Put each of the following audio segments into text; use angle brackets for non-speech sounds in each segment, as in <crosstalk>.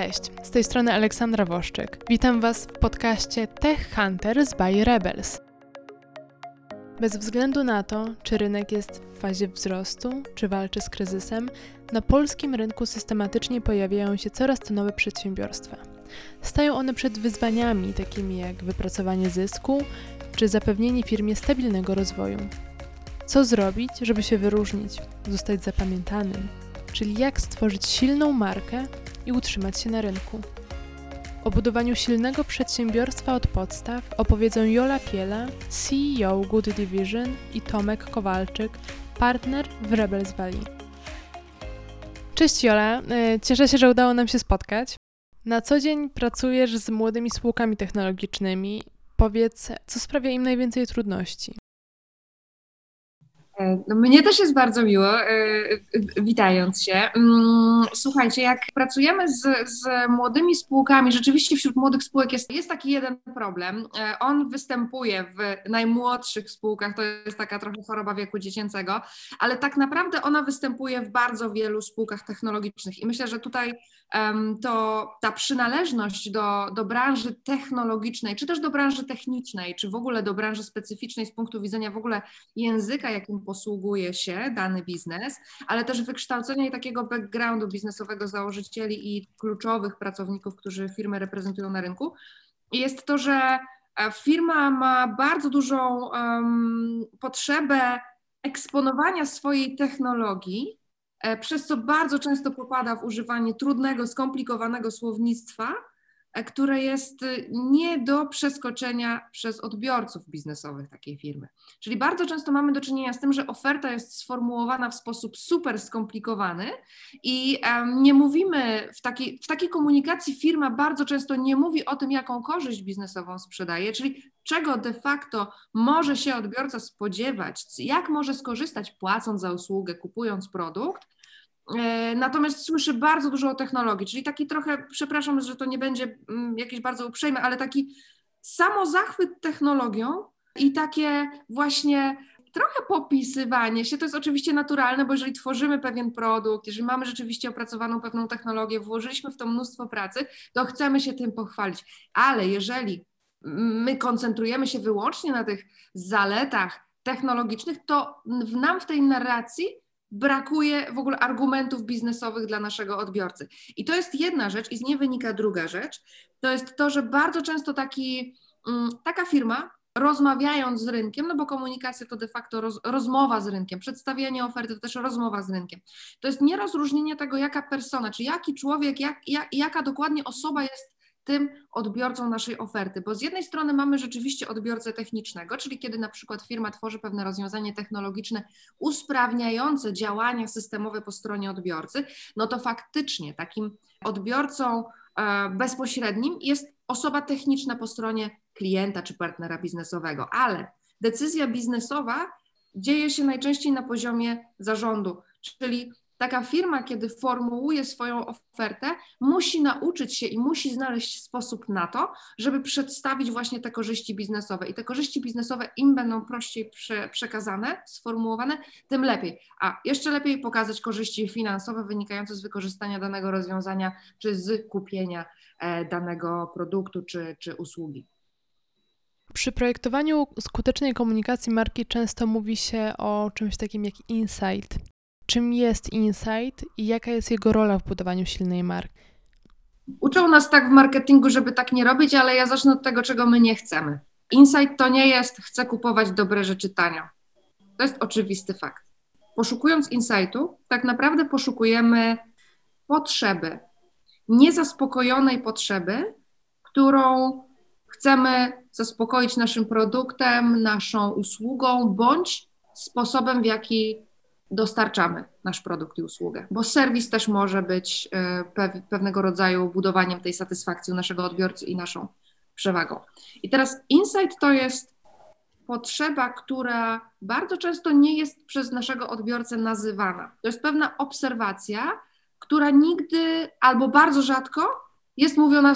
Cześć, z tej strony Aleksandra Woszczyk. Witam Was w podcaście Tech Hunters by Rebels. Bez względu na to, czy rynek jest w fazie wzrostu, czy walczy z kryzysem, na polskim rynku systematycznie pojawiają się coraz to nowe przedsiębiorstwa. Stają one przed wyzwaniami takimi jak wypracowanie zysku, czy zapewnienie firmie stabilnego rozwoju. Co zrobić, żeby się wyróżnić, zostać zapamiętanym, czyli jak stworzyć silną markę i utrzymać się na rynku. O budowaniu silnego przedsiębiorstwa od podstaw opowiedzą Jola Piela, CEO Good Division i Tomek Kowalczyk, partner w Rebels Valley. Cześć Jola, e, cieszę się, że udało nam się spotkać. Na co dzień pracujesz z młodymi spółkami technologicznymi. Powiedz, co sprawia im najwięcej trudności? E, no mnie też jest bardzo miło, e, witając się. Mm, słuchajcie, jak pracujemy z, z młodymi spółkami, rzeczywiście wśród młodych spółek jest, jest taki jeden problem. E, on występuje w najmłodszych spółkach, to jest taka trochę choroba wieku dziecięcego, ale tak naprawdę ona występuje w bardzo wielu spółkach technologicznych i myślę, że tutaj to ta przynależność do, do branży technologicznej, czy też do branży technicznej, czy w ogóle do branży specyficznej z punktu widzenia w ogóle języka, jakim posługuje się dany biznes, ale też wykształcenia i takiego backgroundu biznesowego założycieli i kluczowych pracowników, którzy firmę reprezentują na rynku, jest to, że e, firma ma bardzo dużą um, potrzebę eksponowania swojej technologii przez co bardzo często popada w używanie trudnego, skomplikowanego słownictwa, e, które jest y, nie do przeskoczenia przez odbiorców biznesowych takiej firmy. Czyli bardzo często mamy do czynienia z tym, że oferta jest sformułowana w sposób super skomplikowany i nie mówimy w takiej, w takiej komunikacji firma bardzo często nie mówi o tym, jaką korzyść biznesową sprzedaje, czyli czego de facto może się odbiorca spodziewać, jak może skorzystać płacąc za usługę, kupując produkt. E, natomiast słyszy bardzo dużo o technologii, czyli taki trochę, przepraszam, że to nie będzie mm, jakieś bardzo uprzejme, ale taki samozachwyt technologią i takie właśnie trochę popisywanie się, to jest oczywiście naturalne, bo jeżeli tworzymy pewien produkt, jeżeli mamy rzeczywiście opracowaną pewną technologię, włożyliśmy w to mnóstwo pracy, to chcemy się tym pochwalić. Ale jeżeli my koncentrujemy się wyłącznie na tych zaletach technologicznych, to w nam w tej narracji brakuje w ogóle argumentów biznesowych dla naszego odbiorcy. I to jest jedna rzecz, i z niej wynika druga rzecz. To jest to, że bardzo często taki, mm, taka firma, rozmawiając z rynkiem, no bo komunikacja to de facto roz, rozmowa z rynkiem, przedstawianie oferty to też rozmowa z rynkiem. To jest nierozróżnienie tego, jaka persona, czy jaki człowiek, jak, jak, jaka dokładnie osoba jest tym odbiorcą naszej oferty, bo z jednej strony mamy rzeczywiście odbiorcę technicznego, czyli kiedy na przykład firma tworzy pewne rozwiązanie technologiczne usprawniające działania systemowe po stronie odbiorcy, no to faktycznie takim odbiorcą e, bezpośrednim jest osoba techniczna po stronie klienta czy partnera biznesowego, ale decyzja biznesowa dzieje się najczęściej na poziomie zarządu, czyli taka firma, kiedy formułuje swoją ofertę, musi nauczyć się i musi znaleźć sposób na to, żeby przedstawić właśnie te korzyści biznesowe. I te korzyści biznesowe im będą prościej prze, przekazane, sformułowane, tym lepiej. A jeszcze lepiej pokazać korzyści finansowe wynikające z wykorzystania danego rozwiązania, czy z kupienia e, danego produktu, czy, czy usługi. Przy projektowaniu skutecznej komunikacji marki często mówi się o czymś takim jak insight czym jest insight i jaka jest jego rola w budowaniu silnej marki? Uczą nas tak w marketingu, żeby tak nie robić, ale ja zacznę od tego, czego my nie chcemy. Insight to nie jest chcę kupować dobre rzeczy tanio. To jest oczywisty fakt. Poszukując insightu, tak naprawdę poszukujemy potrzeby, niezaspokojonej potrzeby, którą chcemy zaspokoić naszym produktem, naszą usługą bądź sposobem, w jaki dostarczamy nasz produkt i usługę, bo serwis też może być e, pewnego rodzaju budowaniem tej satysfakcji u naszego odbiorcy i naszą przewagą. I teraz insight to jest potrzeba, która bardzo często nie jest przez naszego odbiorcę nazywana. To jest pewna obserwacja, która nigdy albo bardzo rzadko jest mówiona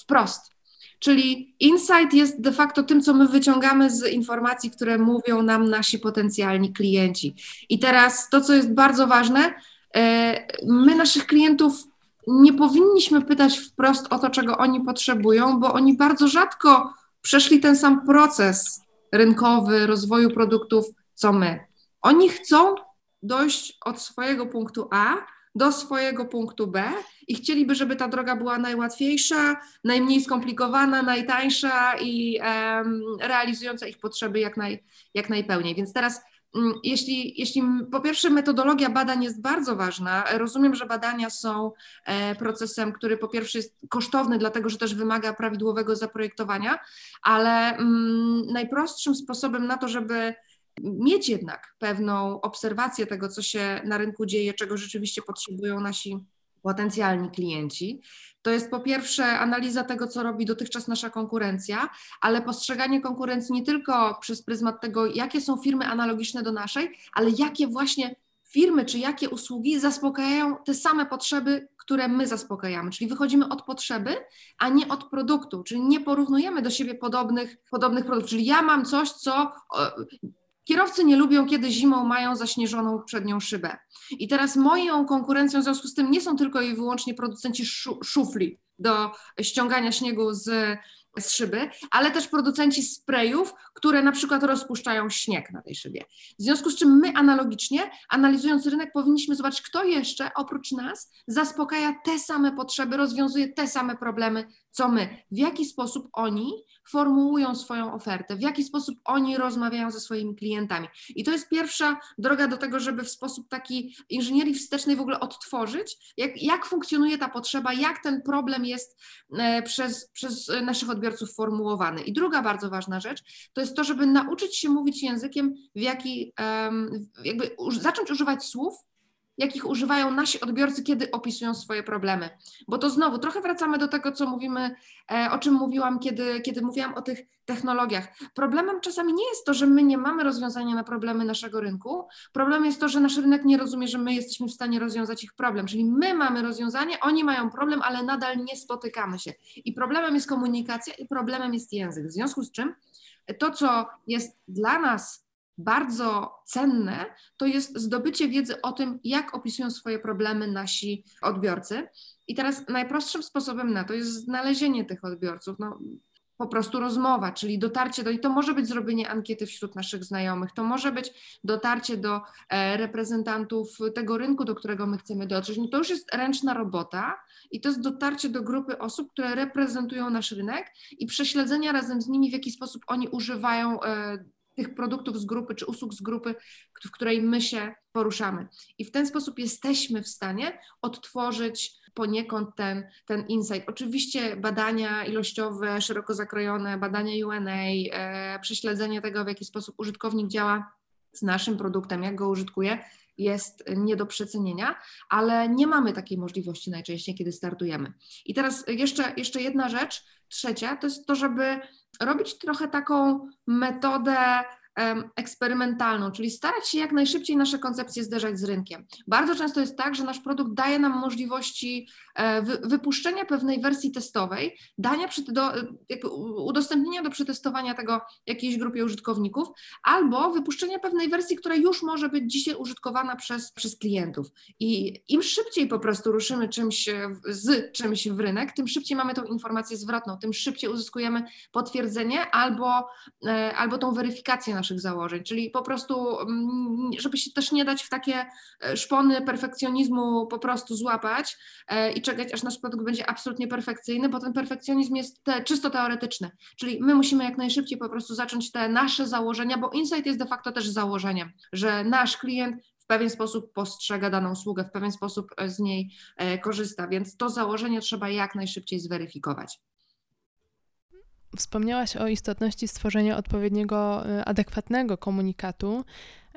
wprost. Czyli insight jest de facto tym, co my wyciągamy z informacji, które mówią nam nasi potencjalni klienci. I teraz to, co jest bardzo ważne, e, my naszych klientów nie powinniśmy pytać wprost o to, czego oni potrzebują, bo oni bardzo rzadko przeszli ten sam proces rynkowy rozwoju produktów, co my. Oni chcą dojść od swojego punktu A do swojego punktu B i chcieliby, żeby ta droga była najłatwiejsza, najmniej skomplikowana, najtańsza i um, realizująca ich potrzeby jak, naj, jak najpełniej. Więc teraz mm, jeśli, jeśli po pierwsze metodologia badań jest bardzo ważna, rozumiem, że badania są e, procesem, który po pierwsze jest kosztowny, dlatego że też wymaga prawidłowego zaprojektowania, ale mm, najprostszym sposobem na to, żeby mieć jednak pewną obserwację tego, co się na rynku dzieje, czego rzeczywiście potrzebują nasi potencjalni klienci. To jest po pierwsze analiza tego, co robi dotychczas nasza konkurencja, ale postrzeganie konkurencji nie tylko przez pryzmat tego, jakie są firmy analogiczne do naszej, ale jakie właśnie firmy czy jakie usługi zaspokajają te same potrzeby, które my zaspokajamy. Czyli wychodzimy od potrzeby, a nie od produktu, czyli nie porównujemy do siebie podobnych, podobnych produktów. Czyli ja mam coś, co Kierowcy nie lubią, kiedy zimą mają zaśnieżoną przednią szybę. I teraz moją konkurencją w związku z tym nie są tylko i wyłącznie producenci szufli do ściągania śniegu z z szyby, ale też producenci sprayów, które na przykład rozpuszczają śnieg na tej szybie. W związku z czym my analogicznie, analizując rynek, powinniśmy zobaczyć, kto jeszcze oprócz nas zaspokaja te same potrzeby, rozwiązuje te same problemy, co my. W jaki sposób oni formułują swoją ofertę, w jaki sposób oni rozmawiają ze swoimi klientami. I to jest pierwsza droga do tego, żeby w sposób taki inżynierii wstecznej w ogóle odtworzyć, jak, jak funkcjonuje ta potrzeba, jak ten problem jest e, przez, przez naszych odbiorców formułowany. I druga bardzo ważna rzecz to jest to, żeby nauczyć się mówić językiem, w jaki, jakby zacząć używać słów, jakich używają nasi odbiorcy, kiedy opisują swoje problemy. Bo to znowu trochę wracamy do tego, co mówimy, e, o czym mówiłam, kiedy, kiedy mówiłam o tych technologiach. Problemem czasami nie jest to, że my nie mamy rozwiązania na problemy naszego rynku. Problemem jest to, że nasz rynek nie rozumie, że my jesteśmy w stanie rozwiązać ich problem. Czyli my mamy rozwiązanie, oni mają problem, ale nadal nie spotykamy się. I problemem jest komunikacja, i problemem jest język. W związku z czym to, co jest dla nas bardzo cenne, to jest zdobycie wiedzy o tym, jak opisują swoje problemy nasi odbiorcy. I teraz najprostszym sposobem na to jest znalezienie tych odbiorców. No, po prostu rozmowa, czyli dotarcie do, i to może być zrobienie ankiety wśród naszych znajomych, to może być dotarcie do e, reprezentantów tego rynku, do którego my chcemy dotrzeć. No to już jest ręczna robota i to jest dotarcie do grupy osób, które reprezentują nasz rynek i prześledzenia razem z nimi, w jaki sposób oni używają e, tych produktów z grupy czy usług z grupy, w której my się poruszamy. I w ten sposób jesteśmy w stanie odtworzyć poniekąd ten, ten insight. Oczywiście badania ilościowe, szeroko zakrojone, badania UNA, e, prześledzenie tego, w jaki sposób użytkownik działa z naszym produktem, jak go użytkuje, jest nie do przecenienia, ale nie mamy takiej możliwości najczęściej, kiedy startujemy. I teraz jeszcze, jeszcze jedna rzecz, trzecia, to jest to, żeby robić trochę taką metodę eksperymentalną, czyli starać się jak najszybciej nasze koncepcje zderzać z rynkiem. Bardzo często jest tak, że nasz produkt daje nam możliwości e, wypuszczenia pewnej wersji testowej, dania do, udostępnienia do przetestowania tego jakiejś grupie użytkowników, albo wypuszczenia pewnej wersji, która już może być dzisiaj użytkowana przez, przez klientów. I im szybciej po prostu ruszymy czymś z czymś w rynek, tym szybciej mamy tą informację zwrotną, tym szybciej uzyskujemy potwierdzenie albo, e, albo tą weryfikację naszego naszych założeń, czyli po prostu, mm, żeby się też nie dać w takie e, szpony perfekcjonizmu po prostu złapać e, i czekać, aż nasz produkt będzie absolutnie perfekcyjny, bo ten perfekcjonizm jest te, czysto teoretyczny, czyli my musimy jak najszybciej po prostu zacząć te nasze założenia, bo insight jest de facto też założeniem, że nasz klient w pewien sposób postrzega daną usługę, w pewien sposób e, z niej korzysta, więc to założenie trzeba jak najszybciej zweryfikować. Wspomniałaś o istotności stworzenia odpowiedniego, e, adekwatnego komunikatu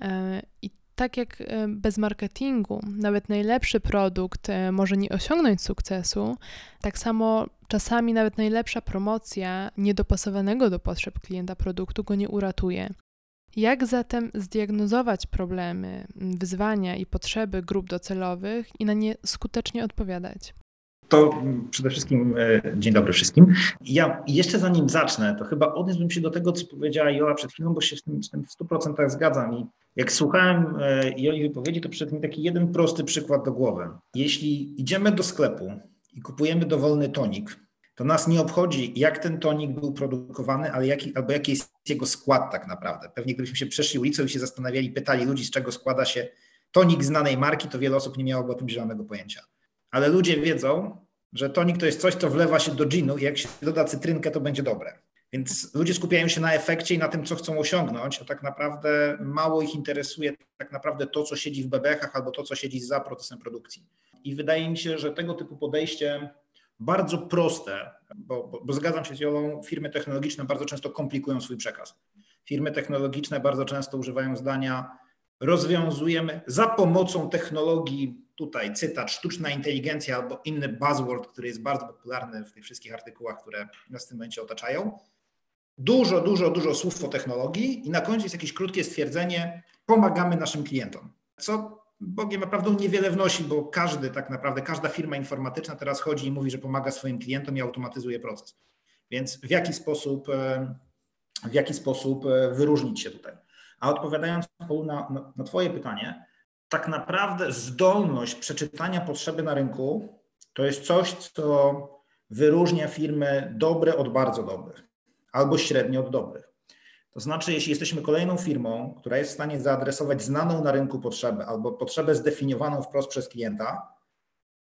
e, i tak jak e, bez marketingu nawet najlepszy produkt może nie osiągnąć sukcesu, tak samo czasami nawet najlepsza promocja niedopasowanego do potrzeb klienta produktu go nie uratuje. Jak zatem zdiagnozować problemy, wyzwania i potrzeby grup docelowych i na nie skutecznie odpowiadać? To przede wszystkim e, dzień dobry wszystkim. Ja jeszcze zanim zacznę, to chyba odniósłbym się do tego, co powiedziała Jola przed chwilą, bo się z tym, z tym w 100% zgadzam. I jak słuchałem e, Joli wypowiedzi, to przyszedł mi taki jeden prosty przykład do głowy. Jeśli idziemy do sklepu i kupujemy dowolny tonik, to nas nie obchodzi, jak ten tonik był produkowany, ale jaki, albo jaki jest jego skład tak naprawdę. Pewnie gdybyśmy się przeszli ulicą i się zastanawiali, pytali ludzi, z czego składa się tonik znanej marki, to wiele osób nie miałoby o tym zielonego pojęcia. Ale ludzie wiedzą, że tonik to jest coś, co wlewa się do ginu i jak się doda cytrynkę, to będzie dobre. Więc ludzie skupiają się na efekcie i na tym, co chcą osiągnąć, a tak naprawdę mało ich interesuje tak naprawdę to, co siedzi w bebechach albo to, co siedzi za procesem produkcji. I wydaje mi się, że tego typu podejście bardzo proste, bo, bo, bo zgadzam się z Jolą, firmy technologiczne bardzo często komplikują swój przekaz. Firmy technologiczne bardzo często używają zdania rozwiązujemy za pomocą technologii, tutaj cytat, sztuczna inteligencja albo inny buzzword, który jest bardzo popularny w tych wszystkich artykułach, które nas w tym momencie otaczają. Dużo, dużo, dużo słów o technologii i na końcu jest jakieś krótkie stwierdzenie, pomagamy naszym klientom. Co Bogiem naprawdę niewiele wnosi, bo każdy, tak naprawdę, każda firma informatyczna teraz chodzi i mówi, że pomaga swoim klientom i automatyzuje proces. Więc w jaki sposób, e, w jaki sposób e, wyróżnić się tutaj? A odpowiadając na, na, na Twoje pytanie, tak naprawdę zdolność przeczytania potrzeby na rynku to jest coś, co wyróżnia firmy dobre od bardzo dobrych albo średnie od dobrych. To znaczy, jeśli jesteśmy kolejną firmą, która jest w stanie zaadresować znaną na rynku potrzebę albo potrzebę zdefiniowaną wprost przez klienta,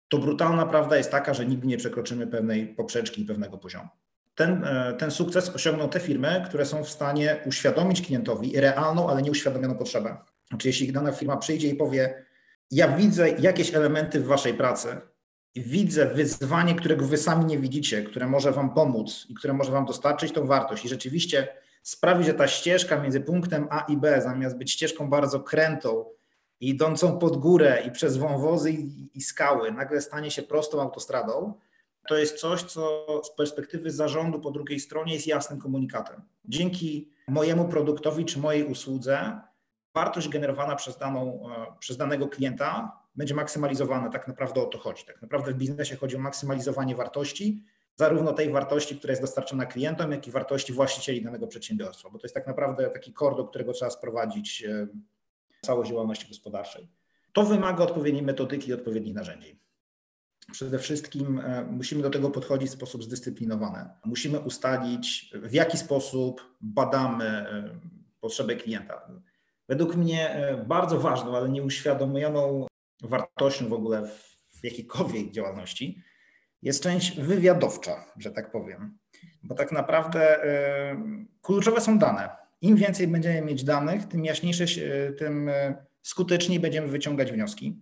to brutalna prawda jest taka, że nigdy nie przekroczymy pewnej poprzeczki i pewnego poziomu ten, e, ten sukces osiągną te firmy, które są w stanie uświadomić klientowi realną, ale nieuświadomioną potrzebę. Znaczy, jeśli dana firma przyjdzie i powie, ja widzę jakieś elementy w waszej pracy, widzę wyzwanie, którego wy sami nie widzicie, które może wam pomóc i które może wam dostarczyć tą wartość i rzeczywiście sprawi, że ta ścieżka między punktem A i B, zamiast być ścieżką bardzo krętą, idącą pod górę i przez wąwozy i skały, nagle stanie się prostą autostradą, to jest coś, co z perspektywy zarządu po drugiej stronie jest jasnym komunikatem. Dzięki mojemu produktowi czy mojej usłudze wartość generowana przez, daną, e, przez danego klienta będzie maksymalizowana. Tak naprawdę o to chodzi. Tak naprawdę w biznesie chodzi o maksymalizowanie wartości, zarówno tej wartości, która jest dostarczona klientom, jak i wartości właścicieli danego przedsiębiorstwa, bo to jest tak naprawdę taki kor, do którego trzeba sprowadzić e, całość działalności gospodarczej. To wymaga odpowiedniej metodyki i odpowiednich narzędzi. Przede wszystkim e, musimy do tego podchodzić w sposób zdyscyplinowany. Musimy ustalić, w jaki sposób badamy potrzeby klienta. Według mnie e, bardzo ważną, ale nieuświadomioną wartością w ogóle w jakiejkolwiek działalności jest część wywiadowcza, że tak powiem. Bo tak naprawdę kluczowe są dane. Im więcej będziemy mieć danych, tym jaśniejsze, tym skuteczniej będziemy wyciągać wnioski.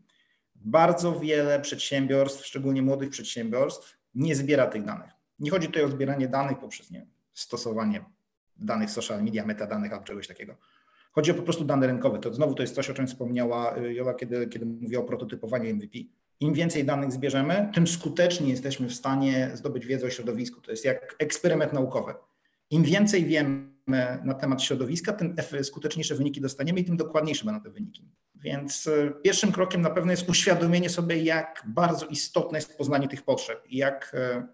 Bardzo wiele przedsiębiorstw, szczególnie młodych przedsiębiorstw, nie zbiera tych danych. Nie chodzi tutaj o zbieranie danych poprzez nie, stosowanie danych social media, metadanych albo czegoś takiego. Chodzi o po prostu dane rynkowe. To znowu to jest coś, o czym wspomniała y, Jola, kiedy, kiedy mówiła o prototypowaniu MVP. Im więcej danych zbierzemy, tym skuteczniej jesteśmy w stanie zdobyć wiedzę o środowisku. To jest jak eksperyment naukowy. Im więcej wiemy na temat środowiska, tym skuteczniejsze wyniki dostaniemy i tym dokładniejsze będą te wyniki. Więc e, pierwszym krokiem na pewno jest uświadomienie sobie, jak bardzo istotne jest poznanie tych potrzeb i jak, e,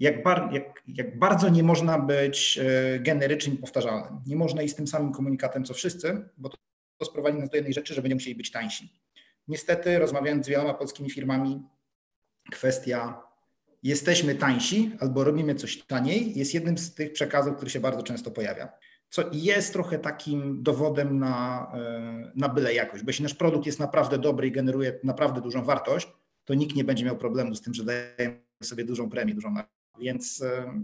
jak, bar, jak, jak bardzo nie można być e, generycznym powtarzalnym. Nie można iść z tym samym komunikatem co wszyscy, bo to, to sprowadzi nas do jednej rzeczy, że będziemy musieli być tańsi. Niestety, rozmawiając z wieloma polskimi firmami, kwestia jesteśmy tańsi albo robimy coś taniej jest jednym z tych przekazów, który się bardzo często pojawia co jest trochę takim dowodem na, e, na byle jakość. Bo jeśli nasz produkt jest naprawdę dobry i generuje naprawdę dużą wartość, to nikt nie będzie miał problemu z tym, że dajemy sobie dużą premię, dużą. Więc e,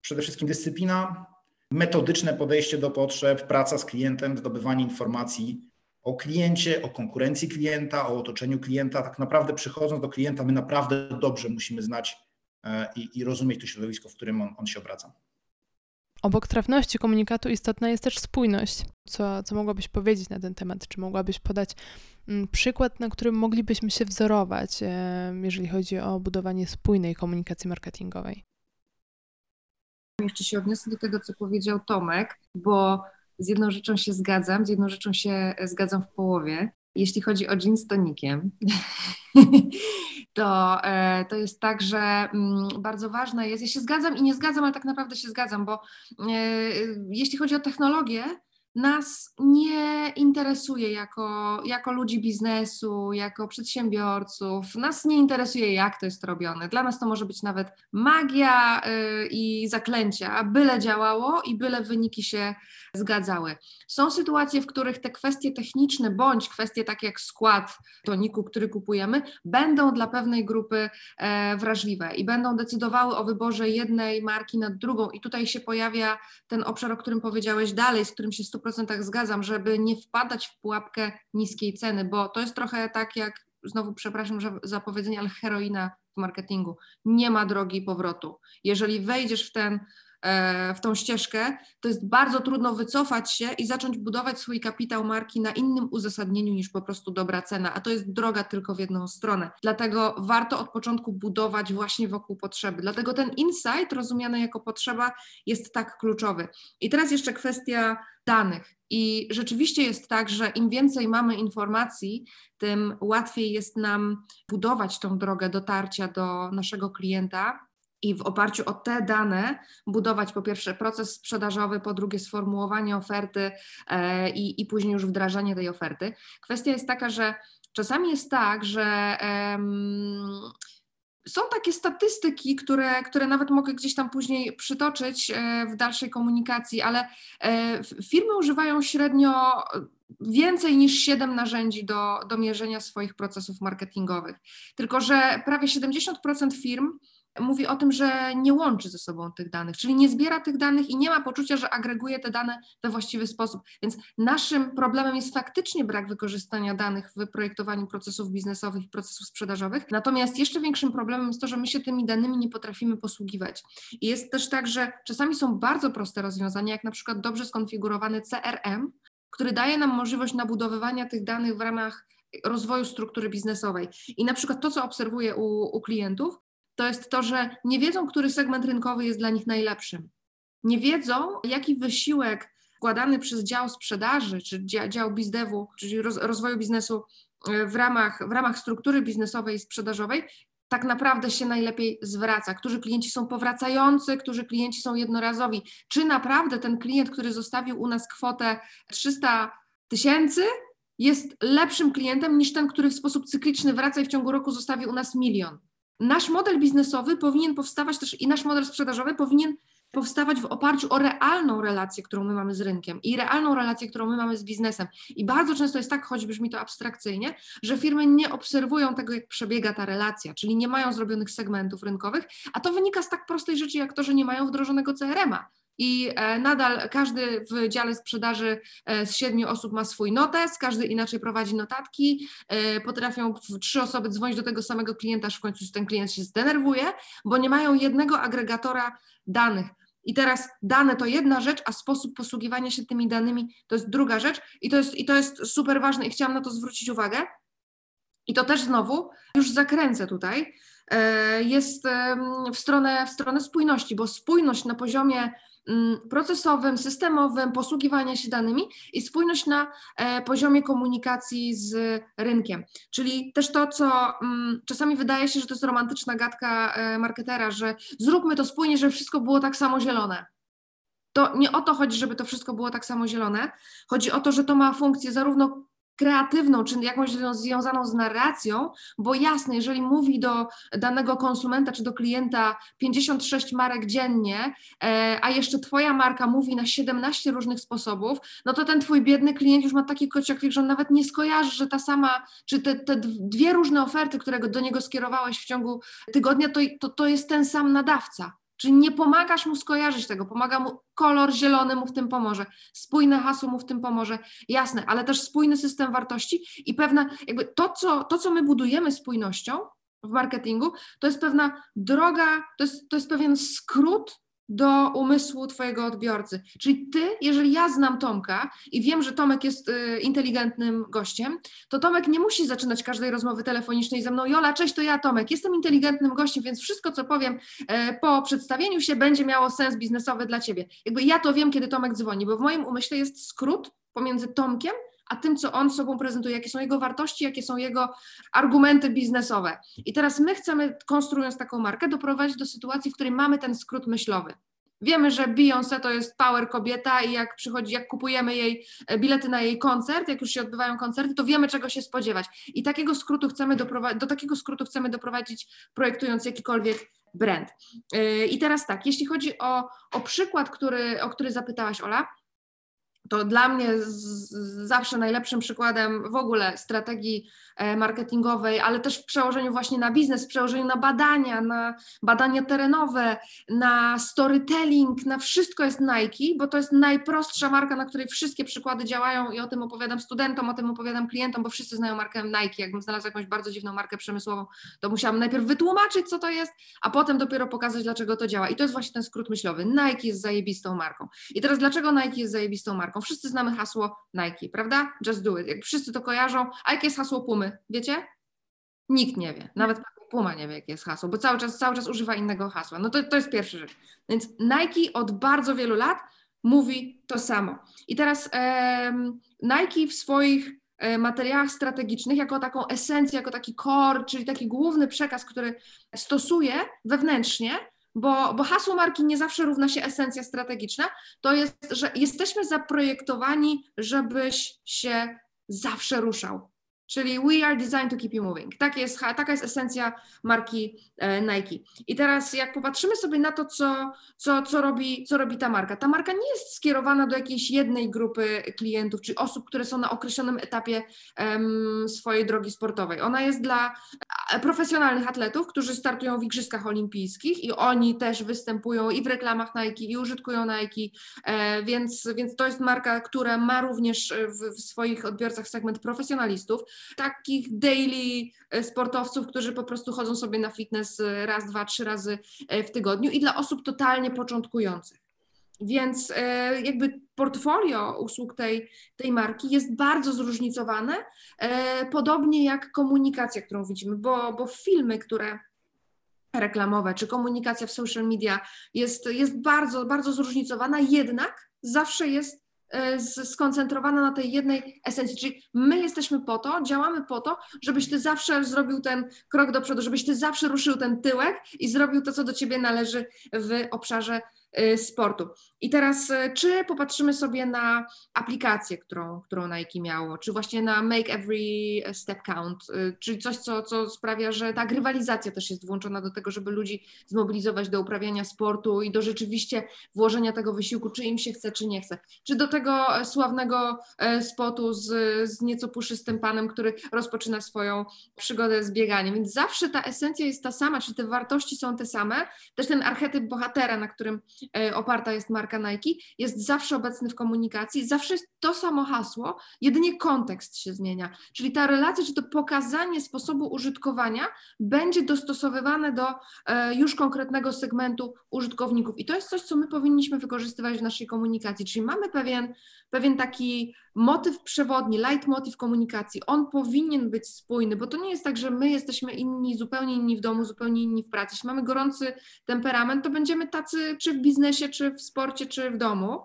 przede wszystkim dyscyplina, metodyczne podejście do potrzeb, praca z klientem, zdobywanie informacji o kliencie, o konkurencji klienta, o otoczeniu klienta. Tak naprawdę przychodząc do klienta, my naprawdę dobrze musimy znać e, i, i rozumieć to środowisko, w którym on, on się obraca. Obok trafności komunikatu istotna jest też spójność. Co, co mogłabyś powiedzieć na ten temat? Czy mogłabyś podać mm, przykład, na którym moglibyśmy się wzorować, jeżeli chodzi o budowanie spójnej komunikacji marketingowej? Jeszcze się odniosę do tego, co powiedział Tomek, bo z jedną rzeczą się zgadzam, z jedną rzeczą się zgadzam w połowie. jeśli chodzi o gin z tonikiem, <laughs> to, e, to jest tak, że mm, bardzo ważne jest, ja się zgadzam i nie zgadzam, ale tak naprawdę się zgadzam, bo e, jeśli chodzi o technologię, nas nie interesuje jako, jako ludzi biznesu, jako przedsiębiorców. Nas nie interesuje, jak to jest robione. Dla nas to może być nawet magia yy, i zaklęcia, byle działało i byle wyniki się zgadzały. Są sytuacje, w których te kwestie techniczne bądź kwestie takie jak skład toniku, który kupujemy, będą dla pewnej grupy e, wrażliwe i będą decydowały o wyborze jednej marki nad drugą. I tutaj się pojawia ten obszar, o którym powiedziałeś dalej, z którym się 100% zgadzam, żeby nie wpadać w pułapkę niskiej ceny, bo to jest trochę tak jak, znowu przepraszam za powiedzenie, ale heroina w marketingu. Nie ma drogi powrotu. Jeżeli wejdziesz w ten w tą ścieżkę, to jest bardzo trudno wycofać się i zacząć budować swój kapitał marki na innym uzasadnieniu niż po prostu dobra cena, a to jest droga tylko w jedną stronę. Dlatego warto od początku budować właśnie wokół potrzeby. Dlatego ten insight rozumiany jako potrzeba jest tak kluczowy. I teraz jeszcze kwestia danych. I rzeczywiście jest tak, że im więcej mamy informacji, tym łatwiej jest nam budować tą drogę dotarcia do naszego klienta i w oparciu o te dane budować po pierwsze proces sprzedażowy, po drugie sformułowanie oferty e, i, i później już wdrażanie tej oferty. Kwestia jest taka, że czasami jest tak, że są takie statystyki, które, które nawet mogę gdzieś tam później przytoczyć e, w dalszej komunikacji, ale e, firmy używają średnio więcej niż 7 narzędzi do, do mierzenia swoich procesów marketingowych. Tylko, że prawie 70% firm mówi o tym, że nie łączy ze sobą tych danych, czyli nie zbiera tych danych i nie ma poczucia, że agreguje te dane we właściwy sposób. Więc naszym problemem jest faktycznie brak wykorzystania danych w projektowaniu procesów biznesowych i procesów sprzedażowych. Natomiast jeszcze większym problemem jest to, że my się tymi danymi nie potrafimy posługiwać. I jest też tak, że czasami są bardzo proste rozwiązania, jak na przykład dobrze skonfigurowany CRM, który daje nam możliwość nabudowywania tych danych w ramach rozwoju struktury biznesowej. I na przykład to, co obserwuję u, u klientów, to jest to, że nie wiedzą, który segment rynkowy jest dla nich najlepszym. Nie wiedzą, jaki wysiłek wkładany przez dział sprzedaży, czy dział bizdewu, czyli rozwoju biznesu e, w ramach, w ramach struktury biznesowej i sprzedażowej, tak naprawdę się najlepiej zwraca, którzy klienci są powracający, którzy klienci są jednorazowi. Czy naprawdę ten klient, który zostawił u nas kwotę 300 tysięcy, jest lepszym klientem niż ten, który w sposób cykliczny wraca i w ciągu roku zostawi u nas milion nasz model biznesowy powinien powstawać też i nasz model sprzedażowy powinien powstawać w oparciu o realną relację, którą my mamy z rynkiem i realną relację, którą my mamy z biznesem. I bardzo często jest tak, choć brzmi to abstrakcyjnie, że firmy nie obserwują tego, jak przebiega ta relacja, czyli nie mają zrobionych segmentów rynkowych, a to wynika z tak prostej rzeczy, jak to, że nie mają wdrożonego CRM-a i e, nadal każdy w dziale sprzedaży e, z siedmiu osób ma swój notes, każdy inaczej prowadzi notatki, e, potrafią trzy osoby dzwonić do tego samego klienta, aż w końcu ten klient się zdenerwuje, bo nie mają jednego agregatora danych. I teraz dane to jedna rzecz, a sposób posługiwania się tymi danymi to jest druga rzecz i to jest, i to jest super ważne i chciałam na to zwrócić uwagę. I to też znowu, już zakręcę tutaj, jest w stronę, w stronę spójności, bo spójność na poziomie procesowym, systemowym, posługiwania się danymi i spójność na e, poziomie komunikacji z rynkiem. Czyli też to, co mm, czasami wydaje się, że to jest romantyczna gadka e, marketera, że zróbmy to spójnie, żeby wszystko było tak samo zielone. To nie o to chodzi, żeby to wszystko było tak samo zielone. Chodzi o to, że to ma funkcję zarówno kreatywną, czy jakąś związaną z narracją, bo jasne, jeżeli mówi do danego konsumenta czy do klienta 56 marek dziennie, e, a jeszcze Twoja marka mówi na 17 różnych sposobów, no to ten Twój biedny klient już ma taki kociok, że on nawet nie skojarzy, że ta sama, czy te, te dwie różne oferty, które do niego skierowałeś w ciągu tygodnia, to, to, to jest ten sam nadawca. Czyli nie pomagasz mu skojarzyć tego, pomaga mu kolor zielony mu w tym pomoże, spójne hasło mu w tym pomoże, jasne, ale też spójny system wartości i pewna, jakby to, co, to, co my budujemy spójnością w marketingu, to jest pewna droga, to jest, to jest pewien skrót do umysłu Twojego odbiorcy. Czyli Ty, jeżeli ja znam Tomka i wiem, że Tomek jest y, inteligentnym gościem, to Tomek nie musi zaczynać każdej rozmowy telefonicznej ze mną. Jola, cześć, to ja Tomek. Jestem inteligentnym gościem, więc wszystko, co powiem y, po przedstawieniu się, będzie miało sens biznesowy dla Ciebie. Jakby ja to wiem, kiedy Tomek dzwoni, bo w moim umyśle jest skrót pomiędzy Tomkiem a tym, co on sobą prezentuje, jakie są jego wartości, jakie są jego argumenty biznesowe. I teraz my chcemy, konstruując taką markę, doprowadzić do sytuacji, w której mamy ten skrót myślowy. Wiemy, że Beyoncé to jest power kobieta i jak przychodzi, jak kupujemy jej e, bilety na jej koncert, jak już się odbywają koncerty, to wiemy czego się spodziewać. I takiego skrótu chcemy doprowadzić, do takiego skrótu chcemy doprowadzić projektując jakikolwiek brand. E, I teraz tak, jeśli chodzi o, o przykład, który, o który zapytałaś Ola, to dla mnie z, zawsze najlepszym przykładem w ogóle strategii marketingowej, ale też w przełożeniu właśnie na biznes, w przełożeniu na badania, na badania terenowe, na storytelling, na wszystko jest Nike, bo to jest najprostsza marka, na której wszystkie przykłady działają i o tym opowiadam studentom, o tym opowiadam klientom, bo wszyscy znają markę Nike. Jakbym znalazła jakąś bardzo dziwną markę przemysłową, to musiałam najpierw wytłumaczyć, co to jest, a potem dopiero pokazać, dlaczego to działa. I to jest właśnie ten skrót myślowy. Nike jest zajebistą marką. I teraz dlaczego Nike jest zajebistą marką? Wszyscy znamy hasło Nike, prawda? Just do it. Jak wszyscy to kojarzą. A jakie jest hasło Pumy? Wiecie? Nikt nie wie. Nawet Puma nie wie, jakie jest hasło, bo cały czas, cały czas używa innego hasła. No to, to jest pierwsza rzecz. Więc Nike od bardzo wielu lat mówi to samo. I teraz um, Nike w swoich e, materiałach strategicznych jako taką esencję, jako taki core, czyli taki główny przekaz, który stosuje wewnętrznie, bo, bo hasło marki nie zawsze równa się esencja strategiczna, to jest, że jesteśmy zaprojektowani, żebyś się zawsze ruszał. Czyli we are designed to keep you moving. Tak jest, taka jest esencja marki e, Nike. I teraz jak popatrzymy sobie na to, co, co, co, robi, co robi ta marka. Ta marka nie jest skierowana do jakiejś jednej grupy klientów, czy osób, które są na określonym etapie um, swojej drogi sportowej. Ona jest dla e, profesjonalnych atletów, którzy startują w Igrzyskach Olimpijskich i oni też występują i w reklamach Nike, i użytkują Nike, e, więc, więc to jest marka, która ma również w, w swoich odbiorcach segment profesjonalistów takich daily e, sportowców, którzy po prostu chodzą sobie na fitness e, raz, dwa, trzy razy e, w tygodniu i dla osób totalnie początkujących. Więc jakby portfolio usług tej, tej marki jest bardzo zróżnicowane, podobnie jak komunikacja, którą widzimy, bo, bo filmy, które reklamowe czy komunikacja w social media jest, jest bardzo, bardzo zróżnicowana, jednak zawsze jest skoncentrowana na tej jednej esencji. Czyli my jesteśmy po to, działamy po to, żebyś ty zawsze zrobił ten krok do przodu, żebyś ty zawsze ruszył ten tyłek i zrobił to, co do ciebie należy w obszarze sportu. I teraz, y, czy popatrzymy sobie na aplikację, którą, którą Nike miało, czy właśnie na Make Every Step Count, y, czyli coś, co, co sprawia, że ta grywalizacja też jest włączona do tego, żeby ludzi zmobilizować do uprawiania sportu i do rzeczywiście włożenia tego wysiłku, czy im się chce, czy nie chce. Czy do tego sławnego spotu z, z nieco puszystym panem, który rozpoczyna swoją przygodę z bieganiem. Więc zawsze ta esencja jest ta sama, czy te wartości są te same. Też ten archetyp bohatera, na którym E, oparta jest marka Nike, jest zawsze obecny w komunikacji, zawsze jest to samo hasło, jedynie kontekst się zmienia. Czyli ta relacja, czy to pokazanie sposobu użytkowania będzie dostosowywane do e, już konkretnego segmentu użytkowników. I to jest coś, co my powinniśmy wykorzystywać w naszej komunikacji. Czyli mamy pewien, pewien taki motyw przewodni, leitmotiv komunikacji. On powinien być spójny, bo to nie jest tak, że my jesteśmy inni, zupełnie inni w domu, zupełnie inni w pracy. Jeśli mamy gorący temperament, to będziemy tacy czy w biznesie, czy w sporcie, czy w domu.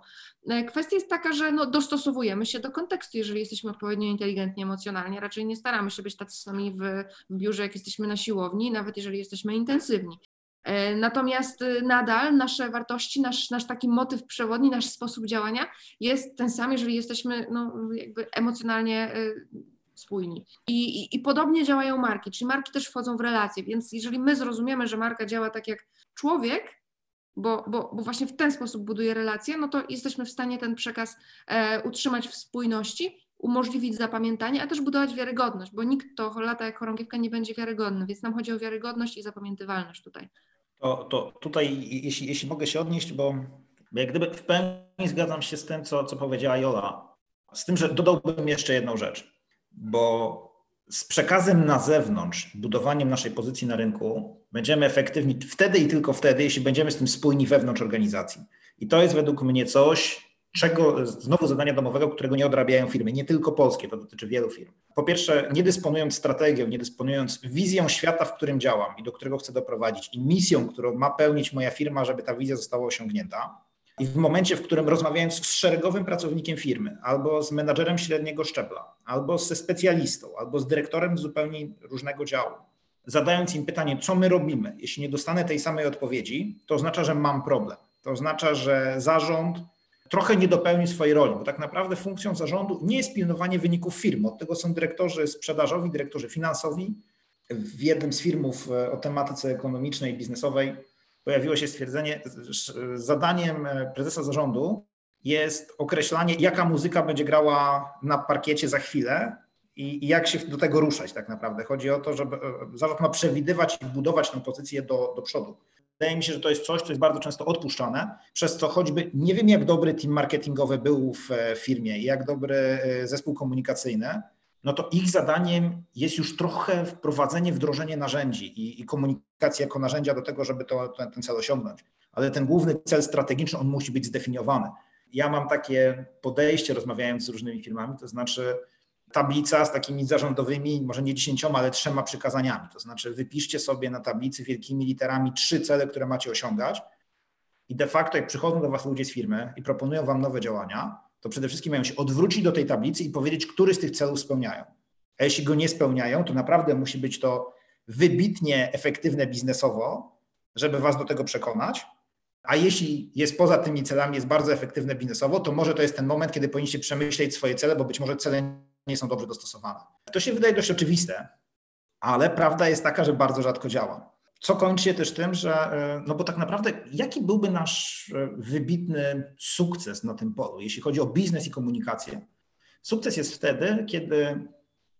E, kwestia jest taka, że no, dostosowujemy się do kontekstu, jeżeli jesteśmy odpowiednio inteligentni emocjonalnie. Raczej nie staramy się być tacy sami w, w biurze, jak jesteśmy na siłowni, nawet jeżeli jesteśmy intensywni. E, natomiast y, nadal nasze wartości, nasz, nasz taki motyw przewodni, nasz sposób działania jest ten sam, jeżeli jesteśmy no, jakby emocjonalnie y, spójni. I, i, I, podobnie działają marki, czyli marki też wchodzą w relacje, więc jeżeli my zrozumiemy, że marka działa tak jak człowiek, bo, bo, bo właśnie w ten sposób buduje relacje, no to jesteśmy w stanie ten przekaz e, utrzymać w spójności, umożliwić zapamiętanie, a też budować wiarygodność, bo nikt to lata jak chorągiewka nie będzie wiarygodny, więc nam chodzi o wiarygodność i zapamiętywalność tutaj. To, to tutaj, jeśli, jeśli mogę się odnieść, bo jak gdyby w pełni zgadzam się z tym, co, co powiedziała Jola, z tym, że dodałbym jeszcze jedną rzecz, bo z przekazem na zewnątrz, budowaniem naszej pozycji na rynku, będziemy efektywni wtedy i tylko wtedy, jeśli będziemy z tym spójni wewnątrz organizacji. I to jest według mnie coś, czego znowu zadania domowego, którego nie odrabiają firmy, nie tylko polskie, to dotyczy wielu firm. Po pierwsze, nie dysponując strategią, nie dysponując wizją świata, w którym działam i do którego chcę doprowadzić, i misją, którą ma pełnić moja firma, żeby ta wizja została osiągnięta, I w momencie, w którym rozmawiając z szeregowym pracownikiem firmy, albo z menadżerem średniego szczebla, albo ze specjalistą, albo z dyrektorem zupełnie różnego działu, zadając im pytanie, co my robimy, jeśli nie dostanę tej samej odpowiedzi, to oznacza, że mam problem. To oznacza, że zarząd trochę nie dopełni swojej roli, bo tak naprawdę funkcją zarządu nie jest pilnowanie wyników firmy. Od tego są dyrektorzy sprzedażowi, dyrektorzy finansowi. W jednym z filmów e, o tematyce ekonomicznej i biznesowej pojawiło się stwierdzenie, zadaniem e, prezesa zarządu jest określanie, jaka muzyka będzie grała na parkiecie za chwilę i, jak się do tego ruszać tak naprawdę. Chodzi o to, żeby e, zarząd ma przewidywać i budować tę pozycję do, do przodu. Wydaje mi się, że to jest coś, co jest bardzo często odpuszczane, przez co choćby nie wiem, jak dobry team marketingowy był w e, firmie, jak dobry zespół komunikacyjny, no to ich zadaniem jest już trochę wprowadzenie, wdrożenie narzędzi i, i komunikacja jako narzędzia do tego, żeby to, ten, ten cel osiągnąć. Ale ten główny cel strategiczny, on musi być zdefiniowany. Ja mam takie podejście, rozmawiając z różnymi firmami, to znaczy tablica z takimi zarządowymi, może nie dziesięcioma, ale trzema przykazaniami. To znaczy wypiszcie sobie na tablicy wielkimi literami trzy cele, które macie osiągać i de facto jak przychodzą do Was ludzie z firmy i proponują Wam nowe działania, to przede wszystkim mają się odwrócić do tej tablicy i powiedzieć, który z tych celów spełniają. A jeśli go nie spełniają, to naprawdę musi być to wybitnie efektywne biznesowo, żeby was do tego przekonać. A jeśli jest poza tymi celami, jest bardzo efektywne biznesowo, to może to jest ten moment, kiedy powinniście przemyśleć swoje cele, bo być może cele nie są dobrze dostosowane. To się wydaje dość oczywiste, ale prawda jest taka, że bardzo rzadko działa. Co kończy się też tym, że, e, no bo tak naprawdę, jaki byłby nasz e, wybitny sukces na tym polu, jeśli chodzi o biznes i komunikację? Sukces jest wtedy, kiedy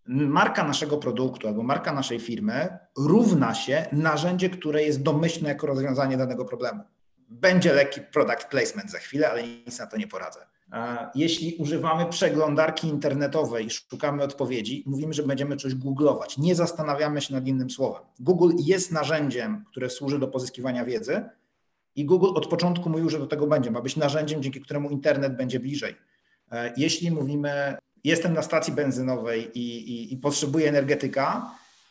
marka naszego produktu albo marka naszej firmy równa się narzędzie, które jest domyślne jako rozwiązanie danego problemu. Będzie lekki product placement za chwilę, ale nic na to nie poradzę. Jeśli używamy przeglądarki internetowej szukamy odpowiedzi, mówimy, że będziemy coś googlować. Nie zastanawiamy się nad innym słowem. Google jest narzędziem, które służy do pozyskiwania wiedzy i Google od początku mówił, że do tego będzie. Ma być narzędziem, dzięki któremu internet będzie bliżej. E, jeśli mówimy, jestem na stacji benzynowej i, i, i potrzebuję energetyka,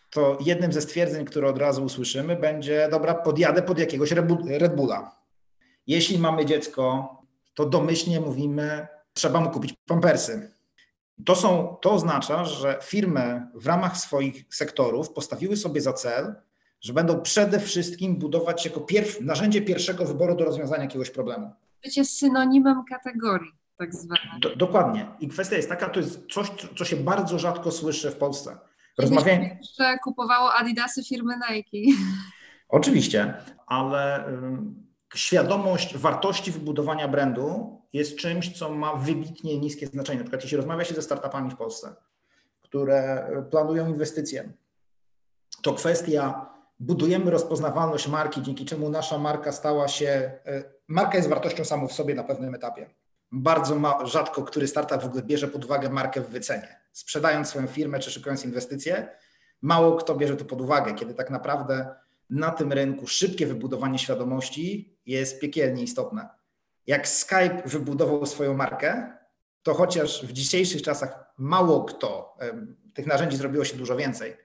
to jednym ze stwierdzeń, które od razu usłyszymy, będzie: Dobra, podjadę pod jakiegoś Red Bulla. Jeśli mamy dziecko, to domyślnie mówimy, trzeba mu kupić pampersy. To, są, to oznacza, że firmy w ramach swoich sektorów postawiły sobie za cel, że będą przede wszystkim budować jako pierw, narzędzie pierwszego wyboru do rozwiązania jakiegoś problemu. Bycie synonimem kategorii, tak zwanej. Do, dokładnie. I kwestia jest taka, to jest coś, co się bardzo rzadko słyszy w Polsce. Rozmawiając. Że kupowało Adidasy firmy Nike. Oczywiście, ale świadomość wartości wybudowania brandu jest czymś, co ma wybitnie niskie znaczenie. Na przykład jeśli rozmawia się ze startupami w Polsce, które planują inwestycje, to kwestia budujemy rozpoznawalność marki, dzięki czemu nasza marka stała się, e, marka jest wartością samą w sobie na pewnym etapie. Bardzo ma, rzadko który startup w ogóle bierze pod uwagę markę w wycenie. Sprzedając swoją firmę czy szykując inwestycje, mało kto bierze to pod uwagę, kiedy tak naprawdę na tym rynku szybkie wybudowanie świadomości jest piekielnie istotne. Jak Skype wybudował swoją markę, to chociaż w dzisiejszych czasach mało kto, tych narzędzi zrobiło się dużo więcej.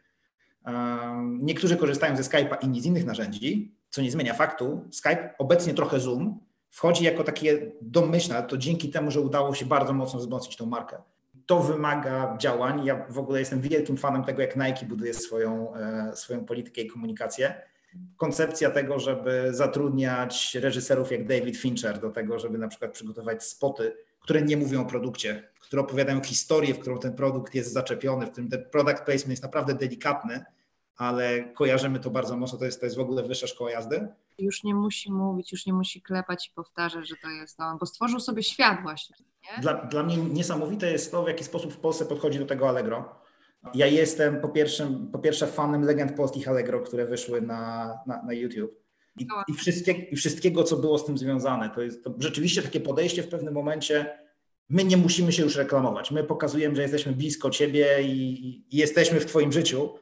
Niektórzy korzystają ze Skype'a, inni z innych narzędzi, co nie zmienia faktu. Skype, obecnie trochę Zoom, wchodzi jako takie domyślne, to dzięki temu, że udało się bardzo mocno wzmocnić tą markę. To wymaga działań. Ja w ogóle jestem wielkim fanem tego, jak Nike buduje swoją, e, swoją politykę i komunikację koncepcja tego, żeby zatrudniać reżyserów jak David Fincher do tego, żeby na przykład przygotować spoty, które nie mówią o produkcie, które opowiadają historię, w którą ten produkt jest zaczepiony, w którym ten product placement jest naprawdę delikatny, ale kojarzymy to bardzo mocno, to jest, to jest w ogóle wyższa szkoła jazdy. Już nie musi mówić, już nie musi klepać i powtarzać, że to jest on, bo stworzył sobie świat właśnie. Dla, dla mnie niesamowite jest to, w jaki sposób w Polsce podchodzi do tego Allegro ja jestem po pierwsze, po pierwsze fanem legend polskich Allegro, które wyszły na, na, na YouTube. I, i, wszystkie, I wszystkiego, co było z tym związane. To jest to rzeczywiście takie podejście w pewnym momencie. My nie musimy się już reklamować. My pokazujemy, że jesteśmy blisko ciebie i, i jesteśmy w twoim życiu.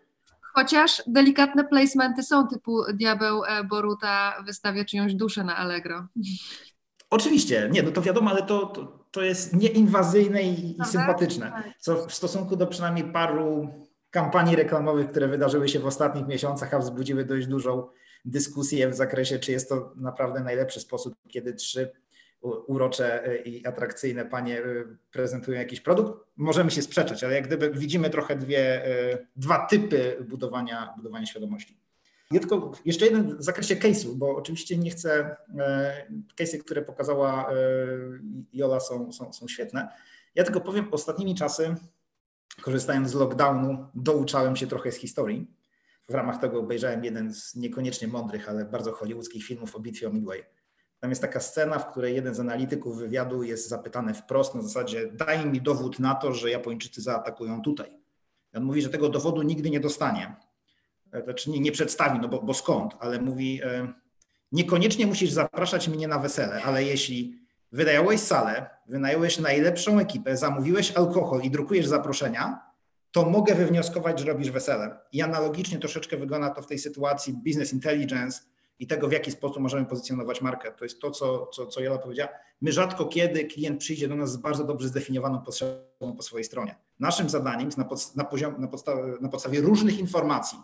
Chociaż delikatne placementy są typu Diabeł e, Boruta wystawia czyjąś duszę na Allegro. Oczywiście, nie, no to wiadomo, ale to, to, to jest nieinwazyjne i, i sympatyczne. Co w stosunku do przynajmniej paru kampanii reklamowych, które wydarzyły się w ostatnich miesiącach, a wzbudziły dość dużą dyskusję w zakresie, czy jest to naprawdę najlepszy sposób, kiedy trzy urocze i atrakcyjne panie prezentują jakiś produkt, możemy się sprzeczać, ale jak gdyby widzimy trochę dwie, dwa typy budowania, budowania świadomości. Ja tylko jeszcze jeden w zakresie case'u, bo oczywiście nie chcę, case'y, które pokazała Jola są, są, są świetne. Ja tylko powiem, ostatnimi czasy, korzystając z lockdownu, douczałem się trochę z historii. W ramach tego obejrzałem jeden z niekoniecznie mądrych, ale bardzo hollywoodzkich filmów o bitwie o Midway. Tam jest taka scena, w której jeden z analityków wywiadu jest zapytany wprost na zasadzie daj mi dowód na to, że Japończycy zaatakują tutaj. I on mówi, że tego dowodu nigdy nie dostanie. E, znaczy nie, nie przedstawi, no bo, bo skąd, ale mówi e, niekoniecznie musisz zapraszać mnie na wesele, ale jeśli wynająłeś salę, wynająłeś najlepszą ekipę, zamówiłeś alkohol i drukujesz zaproszenia, to mogę wywnioskować, że robisz wesele. I analogicznie troszeczkę wygląda to w tej sytuacji business intelligence i tego, w jaki sposób możemy pozycjonować markę. To jest to, co, co, co Jola powiedziała. My rzadko kiedy klient przyjdzie do nas z bardzo dobrze zdefiniowaną potrzebą po swojej stronie. Naszym zadaniem jest na, pod, na, poziom, na, na podstawie różnych informacji,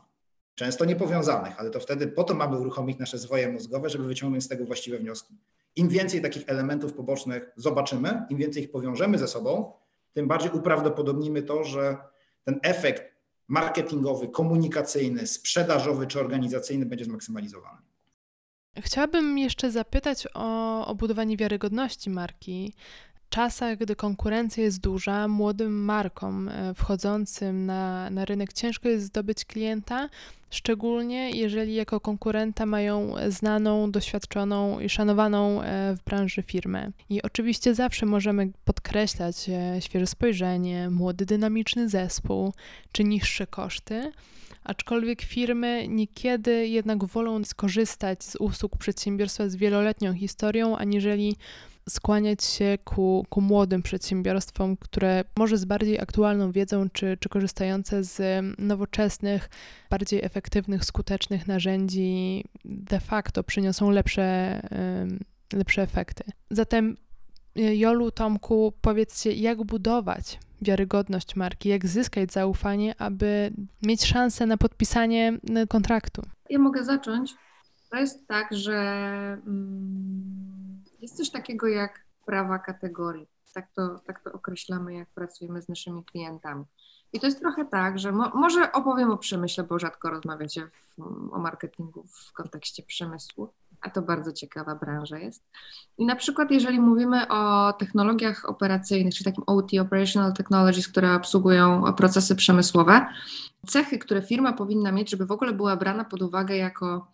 często niepowiązanych, ale to wtedy po to mamy uruchomić nasze zwoje mózgowe, żeby wyciągnąć z tego właściwe wnioski. Im więcej takich elementów pobocznych zobaczymy, im więcej ich powiążemy ze sobą, tym bardziej uprawdopodobnimy to, że ten efekt marketingowy, komunikacyjny, sprzedażowy czy organizacyjny będzie zmaksymalizowany. Chciałabym jeszcze zapytać o, o budowanie wiarygodności marki czasach, gdy konkurencja jest duża, młodym markom e, wchodzącym na, na rynek ciężko jest zdobyć klienta, szczególnie jeżeli jako konkurenta mają znaną, doświadczoną i szanowaną e, w branży firmę. I oczywiście zawsze możemy podkreślać e, świeże spojrzenie, młody, dynamiczny zespół czy niższe koszty. Aczkolwiek firmy niekiedy jednak wolą skorzystać z usług przedsiębiorstwa z wieloletnią historią, aniżeli skłaniać się ku, ku młodym przedsiębiorstwom, które może z bardziej aktualną wiedzą, czy, czy korzystające z nowoczesnych, bardziej efektywnych, skutecznych narzędzi de facto przyniosą lepsze, lepsze efekty. Zatem y, Jolu, Tomku, powiedzcie, jak budować wiarygodność marki, jak zyskać zaufanie, aby mieć szansę na podpisanie y, kontraktu? Ja mogę zacząć. To jest tak, że. Mm jest coś takiego jak prawa kategorii. Tak to, tak to określamy, jak pracujemy z naszymi klientami. I to jest trochę tak, że mo, może opowiem o przemyśle, bo rzadko rozmawiacie w, o marketingu w kontekście przemysłu, a to bardzo ciekawa branża jest. I na przykład, jeżeli mówimy o technologiach operacyjnych, czy takim OT, Operational Technologies, które obsługują procesy przemysłowe, cechy, które firma powinna mieć, żeby w ogóle była brana pod uwagę jako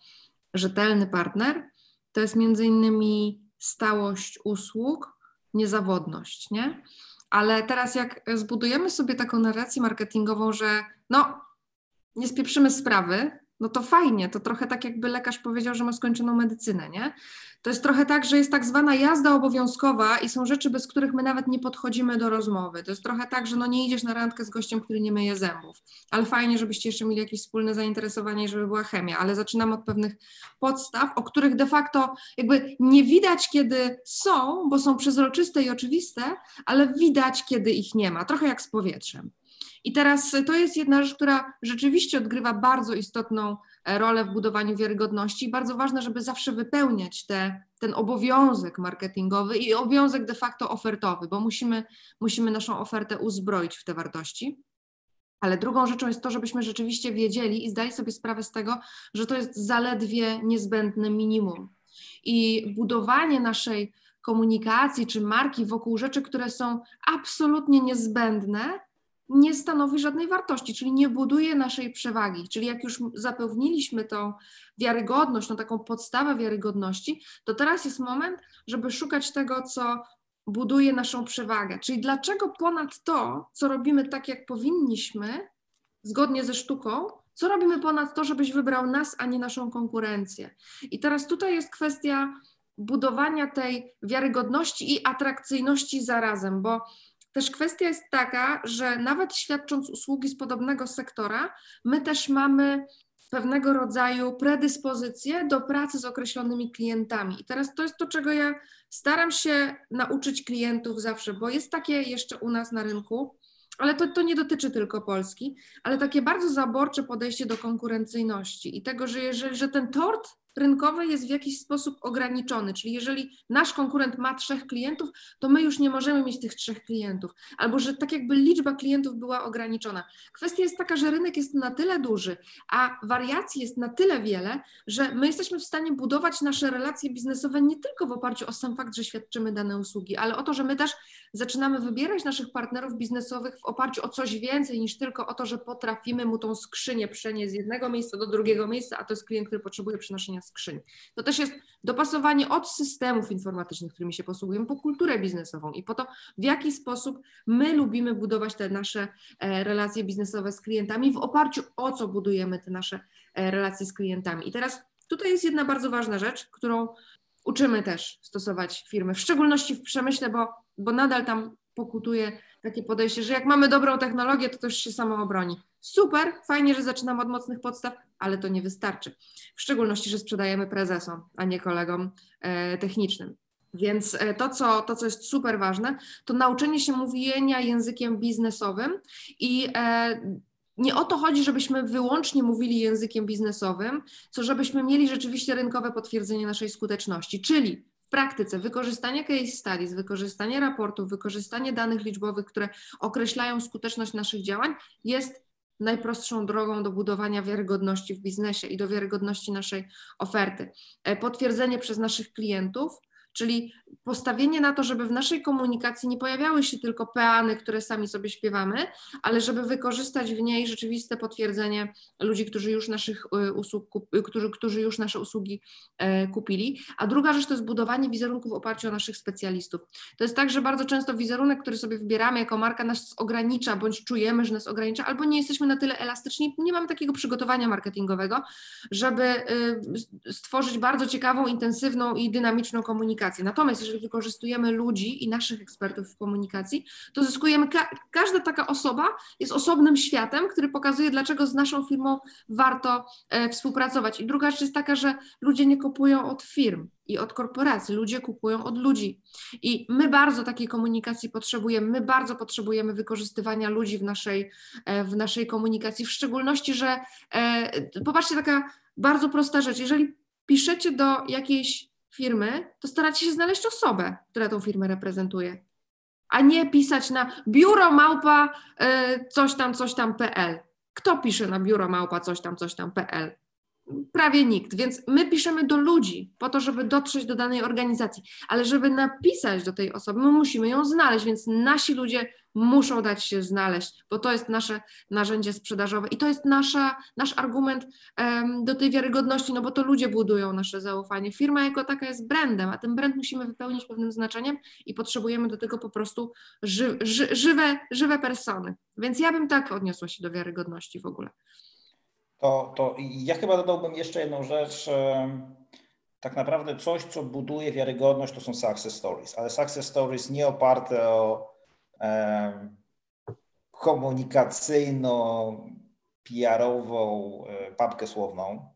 rzetelny partner, to jest między innymi stałość usług, niezawodność, nie? Ale teraz jak zbudujemy sobie taką narrację marketingową, że no, nie spieprzymy sprawy, no to fajnie, to trochę tak jakby lekarz powiedział, że ma skończoną medycynę, nie? To jest trochę tak, że jest tak zwana jazda obowiązkowa i są rzeczy, bez których my nawet nie podchodzimy do rozmowy. To jest trochę tak, że no nie idziesz na randkę z gościem, który nie myje zębów, ale fajnie, żebyście jeszcze mieli jakieś wspólne zainteresowanie, żeby była chemia, ale zaczynam od pewnych podstaw, o których de facto jakby nie widać, kiedy są, bo są przezroczyste i oczywiste, ale widać, kiedy ich nie ma, trochę jak z powietrzem. I teraz to jest jedna rzecz, która rzeczywiście odgrywa bardzo istotną e, rolę w budowaniu wiarygodności bardzo ważne, żeby zawsze wypełniać te, ten obowiązek marketingowy i obowiązek de facto ofertowy, bo musimy, musimy naszą ofertę uzbroić w te wartości. Ale drugą rzeczą jest to, żebyśmy rzeczywiście wiedzieli i zdali sobie sprawę z tego, że to jest zaledwie niezbędne minimum. I budowanie naszej komunikacji czy marki wokół rzeczy, które są absolutnie niezbędne, nie stanowi żadnej wartości, czyli nie buduje naszej przewagi. Czyli jak już zapewniliśmy tą wiarygodność, tą taką podstawę wiarygodności, to teraz jest moment, żeby szukać tego, co buduje naszą przewagę. Czyli dlaczego ponad to, co robimy tak, jak powinniśmy, zgodnie ze sztuką, co robimy ponad to, żebyś wybrał nas, a nie naszą konkurencję. I teraz tutaj jest kwestia budowania tej wiarygodności i atrakcyjności zarazem, bo też kwestia jest taka, że nawet świadcząc usługi z podobnego sektora, my też mamy pewnego rodzaju predyspozycje do pracy z określonymi klientami. I teraz to jest to, czego ja staram się nauczyć klientów zawsze, bo jest takie jeszcze u nas na rynku, ale to, to nie dotyczy tylko Polski, ale takie bardzo zaborcze podejście do konkurencyjności i tego, że, jeżeli, że ten tort rynkowy jest w jakiś sposób ograniczony, czyli jeżeli nasz konkurent ma trzech klientów, to my już nie możemy mieć tych trzech klientów, albo że tak jakby liczba klientów była ograniczona. Kwestia jest taka, że rynek jest na tyle duży, a wariacji jest na tyle wiele, że my jesteśmy w stanie budować nasze relacje biznesowe nie tylko w oparciu o sam fakt, że świadczymy dane usługi, ale o to, że my też zaczynamy wybierać naszych partnerów biznesowych w oparciu o coś więcej niż tylko o to, że potrafimy mu tą skrzynię przenieść z jednego miejsca do drugiego miejsca, a to jest klient, który potrzebuje przenoszenia skrzyni. To też jest dopasowanie od systemów informatycznych, którymi się posługujemy, po kulturę biznesową i po to, w jaki sposób my lubimy budować te nasze e, relacje biznesowe z klientami, w oparciu o co budujemy te nasze e, relacje z klientami. I teraz tutaj jest jedna bardzo ważna rzecz, którą uczymy też stosować firmy, w szczególności w przemyśle, bo, bo nadal tam pokutuje takie podejście, że jak mamy dobrą technologię, to też się samo obroni. Super, fajnie, że zaczynamy od mocnych podstaw, ale to nie wystarczy. W szczególności, że sprzedajemy prezesom, a nie kolegom e, technicznym. Więc e, to co, to, co jest super ważne, to nauczenie się mówienia językiem biznesowym i e, nie o to chodzi, żebyśmy wyłącznie mówili językiem biznesowym, co żebyśmy mieli rzeczywiście rynkowe potwierdzenie naszej skuteczności, czyli w praktyce wykorzystanie case studies, wykorzystanie raportów, wykorzystanie danych liczbowych, które określają skuteczność naszych działań, jest najprostszą drogą do budowania wiarygodności w biznesie i do wiarygodności naszej oferty. E, potwierdzenie przez naszych klientów, czyli postawienie na to, żeby w naszej komunikacji nie pojawiały się tylko peany, które sami sobie śpiewamy, ale żeby wykorzystać w niej rzeczywiste potwierdzenie ludzi, którzy już naszych y, usług, y, którzy, którzy już nasze usługi e, kupili. A druga rzecz to jest budowanie wizerunków w oparciu o naszych specjalistów. To jest tak, że bardzo często wizerunek, który sobie wybieramy jako marka nas ogranicza, bądź czujemy, że nas ogranicza, albo nie jesteśmy na tyle elastyczni, nie mamy takiego przygotowania marketingowego, żeby y, stworzyć bardzo ciekawą, intensywną i dynamiczną komunikację. Natomiast jeżeli wykorzystujemy ludzi i naszych ekspertów w komunikacji, to zyskujemy, ka każda taka osoba jest osobnym światem, który pokazuje, dlaczego z naszą firmą warto e, współpracować. I druga rzecz jest taka, że ludzie nie kupują od firm i od korporacji, ludzie kupują od ludzi. I my bardzo takiej komunikacji potrzebujemy, my bardzo potrzebujemy wykorzystywania ludzi w naszej, e, w naszej komunikacji, w szczególności, że e, popatrzcie, taka bardzo prosta rzecz, jeżeli piszecie do jakiejś firmy, to staracie się znaleźć osobę, która tą firmę reprezentuje, a nie pisać na biuro małpa y, coś tam, coś tam PL. Kto pisze na biuro małpa coś tam, coś tam PL? Prawie nikt, więc my piszemy do ludzi po to, żeby dotrzeć do danej organizacji, ale żeby napisać do tej osoby, my musimy ją znaleźć, więc nasi ludzie muszą dać się znaleźć, bo to jest nasze narzędzie sprzedażowe i to jest nasza, nasz argument um, do tej wiarygodności, no bo to ludzie budują nasze zaufanie. Firma jako taka jest brandem, a ten brand musimy wypełnić pewnym znaczeniem i potrzebujemy do tego po prostu ży, ży, żywe, żywe persony. Więc ja bym tak odniosła się do wiarygodności w ogóle to, to ja chyba dodałbym jeszcze jedną rzecz. Tak naprawdę coś, co buduje wiarygodność, to są success stories, ale success stories nie oparte o e, komunikacyjną, PR-ową e, papkę słowną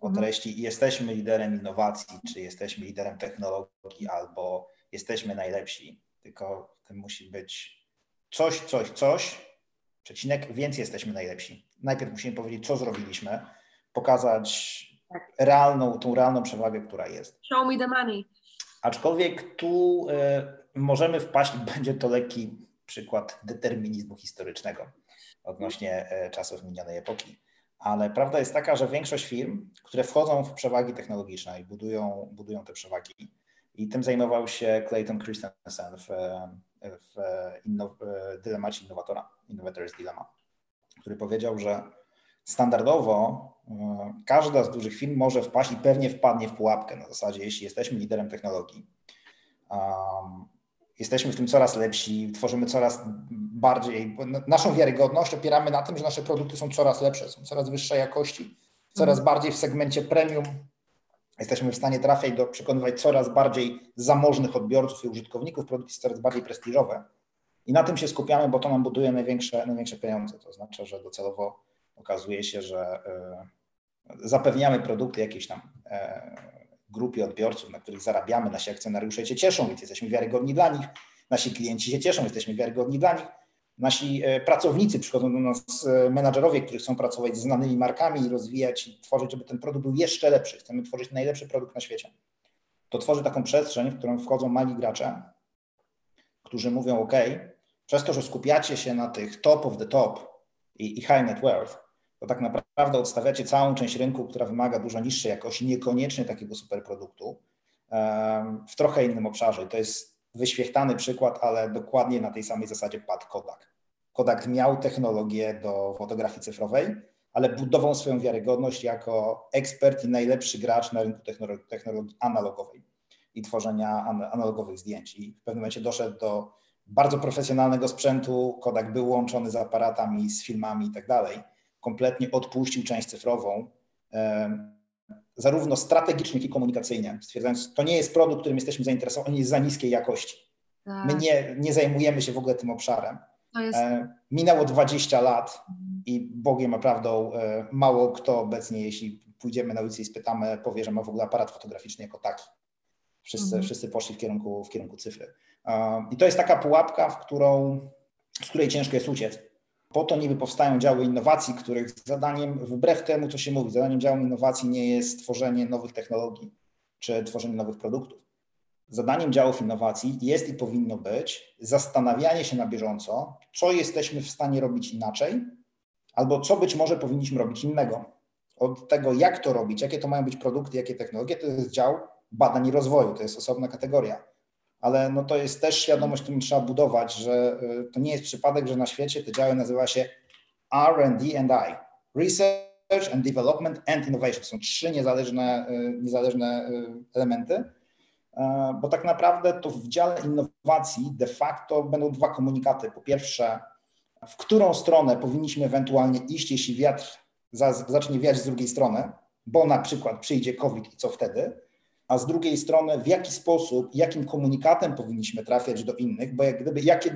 o mhm. treści jesteśmy liderem innowacji, czy jesteśmy liderem technologii, albo jesteśmy najlepsi, tylko to musi być coś, coś, coś, przecinek, więc jesteśmy najlepsi najpierw musimy powiedzieć, co zrobiliśmy, pokazać realną, tą realną przewagę, która jest. Show me the money. Aczkolwiek tu y, możemy wpaść, <laughs> będzie to lekki przykład determinizmu historycznego odnośnie y, czasów minionej epoki. Ale prawda jest taka, że większość firm, które wchodzą w przewagi technologiczne i budują, budują te przewagi, i tym zajmował się Clayton Christensen w, w innow, dylemacie innowatora, Innovator's Dilemma który powiedział, że standardowo e, każda z dużych firm może wpaść i pewnie wpadnie w pułapkę. Na zasadzie, jeśli jesteśmy liderem technologii, um, jesteśmy w tym coraz lepsi, tworzymy coraz bardziej, naszą wiarygodność opieramy na tym, że nasze produkty są coraz lepsze, są coraz wyższej jakości, coraz mhm. bardziej w segmencie premium. Jesteśmy w stanie trafiać do przekonywać coraz bardziej zamożnych odbiorców i użytkowników, produkty są coraz bardziej prestiżowe i na tym się skupiamy, bo to nam buduje największe, największe pieniądze. To znaczy, że docelowo okazuje się, że e, zapewniamy produkty jakiejś tam e, grupie odbiorców, na których zarabiamy, nasi akcjonariusze się cieszą, więc jesteśmy wiarygodni dla nich, nasi klienci się cieszą, jesteśmy wiarygodni dla nich Nasi e, pracownicy przychodzą do nas, menadżerowie, którzy chcą pracować z znanymi markami i rozwijać i tworzyć, żeby ten produkt był jeszcze lepszy. Chcemy tworzyć najlepszy produkt na świecie. To tworzy taką przestrzeń, w którą wchodzą mali gracze, którzy mówią: OK, przez to, że skupiacie się na tych top of the top i, i high net worth, to tak naprawdę odstawiacie całą część rynku, która wymaga dużo niższej jakości, niekoniecznie takiego superproduktu, w trochę innym obszarze. I to jest wyświechtany przykład, ale dokładnie na tej samej zasadzie padł Kodak. Kodak miał technologię do fotografii cyfrowej, ale budował swoją wiarygodność jako ekspert i najlepszy gracz na rynku technologii analogowej i tworzenia analogowych zdjęć. I w pewnym momencie doszedł do bardzo profesjonalnego sprzętu. Kodak był łączony z aparatami, z filmami i tak dalej. Kompletnie odpuścił część cyfrową, zarówno strategicznie, jak i komunikacyjnie, stwierdzając, to nie jest produkt, którym jesteśmy zainteresowani, on jest za niskiej jakości. Tak. My nie, nie zajmujemy się w ogóle tym obszarem. Jest... E, minęło 20 lat i Bogiem naprawdę mało kto obecnie, jeśli pójdziemy na ulicę i spytamy, powie, że ma w ogóle aparat fotograficzny jako taki. Wszyscy, mhm. wszyscy poszli w kierunku, w kierunku cyfry. I to jest taka pułapka, w którą, z której ciężko jest uciec. Po to niby powstają działy innowacji, których zadaniem, wbrew temu, co się mówi, zadaniem działu innowacji nie jest tworzenie nowych technologii czy tworzenie nowych produktów. Zadaniem działów innowacji jest i powinno być zastanawianie się na bieżąco, co jesteśmy w stanie robić inaczej, albo co być może powinniśmy robić innego. Od tego, jak to robić, jakie to mają być produkty, jakie technologie, to jest dział badań i rozwoju, to jest osobna kategoria. Ale no to jest też świadomość, którą trzeba budować, że y, to nie jest przypadek, że na świecie te działy nazywa się R&D and I. Research and Development and Innovation. Są trzy niezależne, y, niezależne y, elementy, bo tak naprawdę to w dziale innowacji de facto będą dwa komunikaty. Po pierwsze, w którą stronę powinniśmy ewentualnie iść, jeśli wiatr zacznie wiać z drugiej strony, bo na przykład przyjdzie COVID i co wtedy, a z drugiej strony w jaki sposób, jakim komunikatem powinniśmy trafiać do innych, bo jak gdyby jakie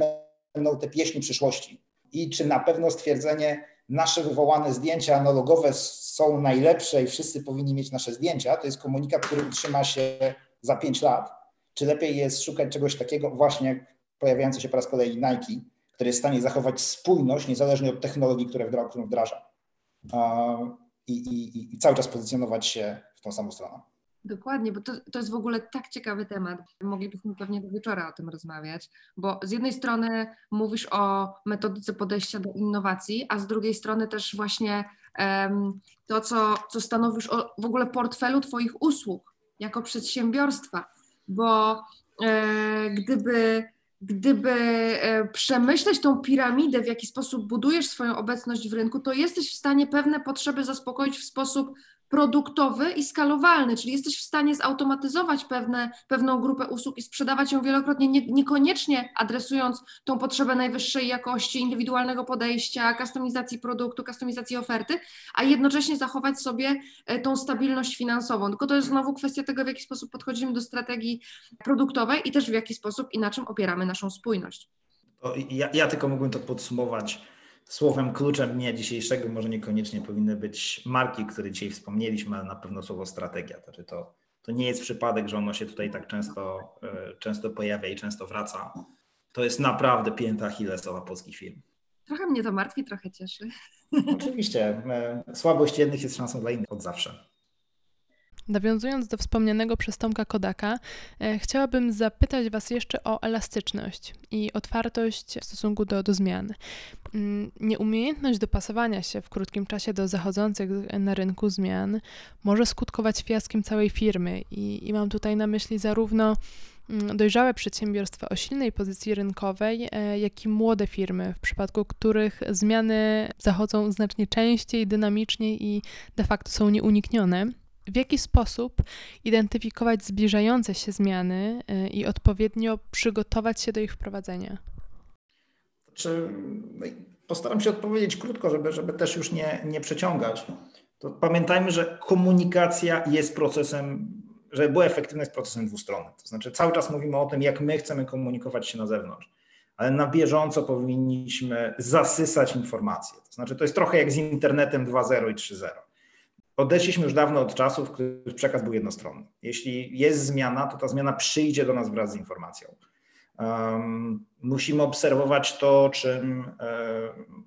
będą te pieśni przyszłości? I czy na pewno stwierdzenie nasze wywołane zdjęcia analogowe są najlepsze i wszyscy powinni mieć nasze zdjęcia, to jest komunikat, który utrzyma się za pięć lat, czy lepiej jest szukać czegoś takiego właśnie jak pojawiający się po raz kolejny Nike, który jest w stanie zachować spójność niezależnie od technologii, które wdraża? I, i, i cały czas pozycjonować się w tą samą stronę. Dokładnie, bo to, to jest w ogóle tak ciekawy temat. Moglibyśmy pewnie do wieczora o tym rozmawiać, bo z jednej strony mówisz o metodyce podejścia do innowacji, a z drugiej strony też właśnie um, to, co, co stanowisz o w ogóle portfelu Twoich usług jako przedsiębiorstwa, bo e, gdyby gdyby e, przemyśleć tą piramidę, w jaki sposób budujesz swoją obecność w rynku, to jesteś w stanie pewne potrzeby zaspokoić w sposób produktowy i skalowalny, czyli jesteś w stanie zautomatyzować pewne, pewną grupę usług i sprzedawać ją wielokrotnie, nie, niekoniecznie adresując tą potrzebę najwyższej jakości, indywidualnego podejścia, kustomizacji produktu, kustomizacji oferty, a jednocześnie zachować sobie e, tą stabilność finansową. Tylko to jest znowu kwestia tego, w jaki sposób podchodzimy do strategii produktowej i też w jaki sposób i na czym opieramy naszą spójność. Ja, ja tylko mógłbym to podsumować Słowem kluczem dnia dzisiejszego może niekoniecznie powinny być marki, które dzisiaj wspomnieliśmy, ale na pewno słowo strategia. Znaczy to, to nie jest przypadek, że ono się tutaj tak często, e, często pojawia i często wraca. To jest naprawdę pięta Achillesowa polskich firm. Trochę mnie to martwi, trochę cieszy. Oczywiście. E, słabość jednych jest szansą dla innych od zawsze. Nawiązując do wspomnianego przez Tomka Kodaka, e, chciałabym zapytać Was jeszcze o elastyczność i otwartość w stosunku do, do zmian. Mm, nieumiejętność dopasowania się w krótkim czasie do zachodzących na rynku zmian może skutkować fiaskiem całej firmy i, i mam tutaj na myśli zarówno mm, dojrzałe przedsiębiorstwa o silnej pozycji rynkowej, e, jak i młode firmy, w przypadku których zmiany zachodzą znacznie częściej, dynamiczniej i de facto są nieuniknione w jaki sposób identyfikować zbliżające się zmiany y, i odpowiednio przygotować się do ich wprowadzenia? Czy, no postaram się odpowiedzieć krótko, żeby, żeby też już nie, nie przeciągać. To pamiętajmy, że komunikacja jest procesem, żeby była efektywna, jest procesem dwustronnym. To znaczy, cały czas mówimy o tym, jak my chcemy komunikować się na zewnątrz, ale na bieżąco powinniśmy zasysać informacje. To znaczy, to jest trochę jak z internetem 2.0 i 3.0 Odeszliśmy już dawno od czasów, w których przekaz był jednostronny. Jeśli jest zmiana, to ta zmiana przyjdzie do nas wraz z informacją. Um, musimy obserwować to, czym,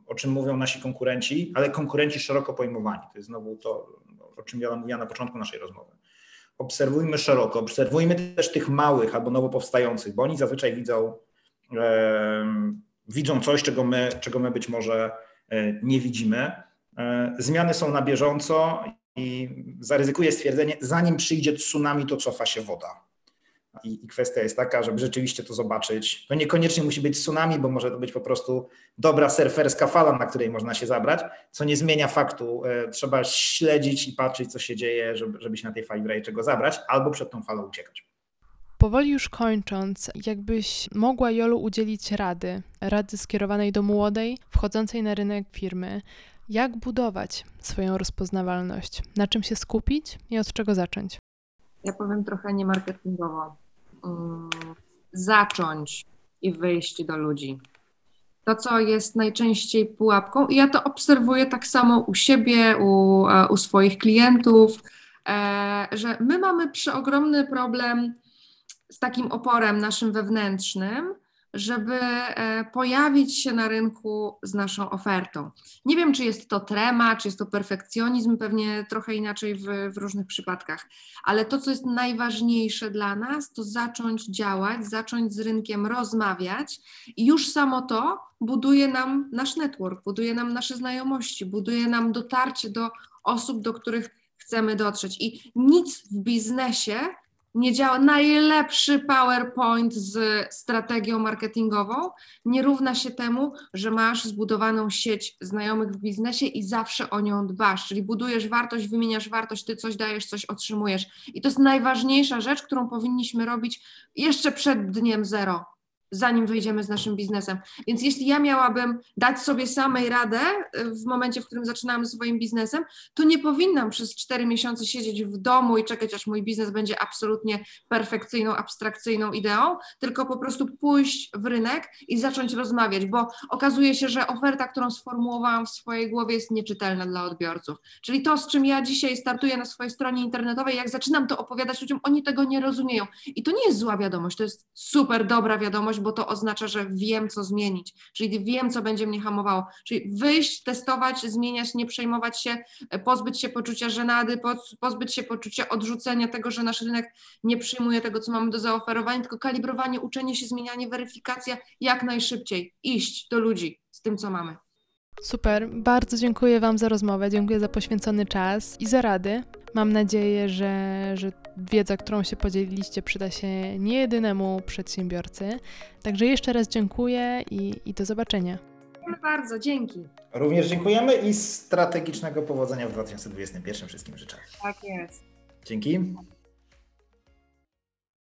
o czym mówią nasi konkurenci, ale konkurenci szeroko pojmowani. To jest znowu to, o czym ja mówiła na początku naszej rozmowy. Obserwujmy szeroko, obserwujmy też tych małych albo nowo powstających, bo oni zazwyczaj widzą, e, widzą coś, czego my, czego my być może e, nie widzimy. E, zmiany są na bieżąco i zaryzykuję stwierdzenie, zanim przyjdzie tsunami, to cofa się woda. I, kwestia jest taka, żeby rzeczywiście to zobaczyć. To niekoniecznie musi być tsunami, bo może to być po prostu dobra surferska fala, na której można się zabrać, co nie zmienia faktu. E, trzeba śledzić i patrzeć, co się dzieje, żeby się na tej fali w razie czego zabrać, albo przed tą falą uciekać. Powoli już kończąc, jakbyś mogła Jolu udzielić rady, rady skierowanej do młodej, wchodzącej na rynek firmy, jak budować swoją rozpoznawalność, na czym się skupić i od czego zacząć? Ja powiem trochę niemarketingowo. Mm, zacząć i wyjść do ludzi. To, co jest najczęściej pułapką, i ja to obserwuję tak samo u siebie, u, e, u swoich klientów, e, że my mamy przeogromny problem z takim oporem naszym wewnętrznym, żeby e, pojawić się na rynku z naszą ofertą. Nie wiem, czy jest to trema, czy jest to perfekcjonizm, pewnie trochę inaczej w, w, różnych przypadkach, ale to, co jest najważniejsze dla nas, to zacząć działać, zacząć z rynkiem rozmawiać i już samo to buduje nam nasz network, buduje nam nasze znajomości, buduje nam dotarcie do osób, do których chcemy dotrzeć. I nic w biznesie nie działa, najlepszy PowerPoint z strategią marketingową nie równa się temu, że masz zbudowaną sieć znajomych w biznesie i zawsze o nią dbasz, czyli budujesz wartość, wymieniasz wartość, ty coś dajesz, coś otrzymujesz. I to jest najważniejsza rzecz, którą powinniśmy robić jeszcze przed dniem zero zanim wyjdziemy z naszym biznesem. Więc jeśli ja miałabym dać sobie samej radę y, w momencie, w którym zaczynamy swoim biznesem, to nie powinnam przez cztery miesiące siedzieć w domu i czekać, aż mój biznes będzie absolutnie perfekcyjną, abstrakcyjną ideą, tylko po prostu pójść w rynek i zacząć rozmawiać, bo okazuje się, że oferta, którą sformułowałam w swojej głowie jest nieczytelna dla odbiorców. Czyli to, z czym ja dzisiaj startuję na swojej stronie internetowej, jak zaczynam to opowiadać ludziom, oni tego nie rozumieją. I to nie jest zła wiadomość, to jest super dobra wiadomość, bo to oznacza, że wiem, co zmienić, czyli wiem, co będzie mnie hamowało. Czyli wyjść, testować, zmieniać, nie przejmować się, e, pozbyć się poczucia żenady, pozbyć się poczucia odrzucenia tego, że nasz rynek nie przyjmuje tego, co mamy do zaoferowania, tylko kalibrowanie, uczenie się, zmienianie, weryfikacja jak najszybciej, iść do ludzi z tym, co mamy. Super, bardzo dziękuję Wam za rozmowę, dziękuję za poświęcony czas i za rady. Mam nadzieję, że, że wiedza, którą się podzieliliście, przyda się nie jedynemu przedsiębiorcy. Także jeszcze raz dziękuję i, i do zobaczenia. Dziękuję bardzo, dzięki. Również dziękujemy i strategicznego powodzenia w 2021 wszystkim życzę. Tak jest. Dzięki.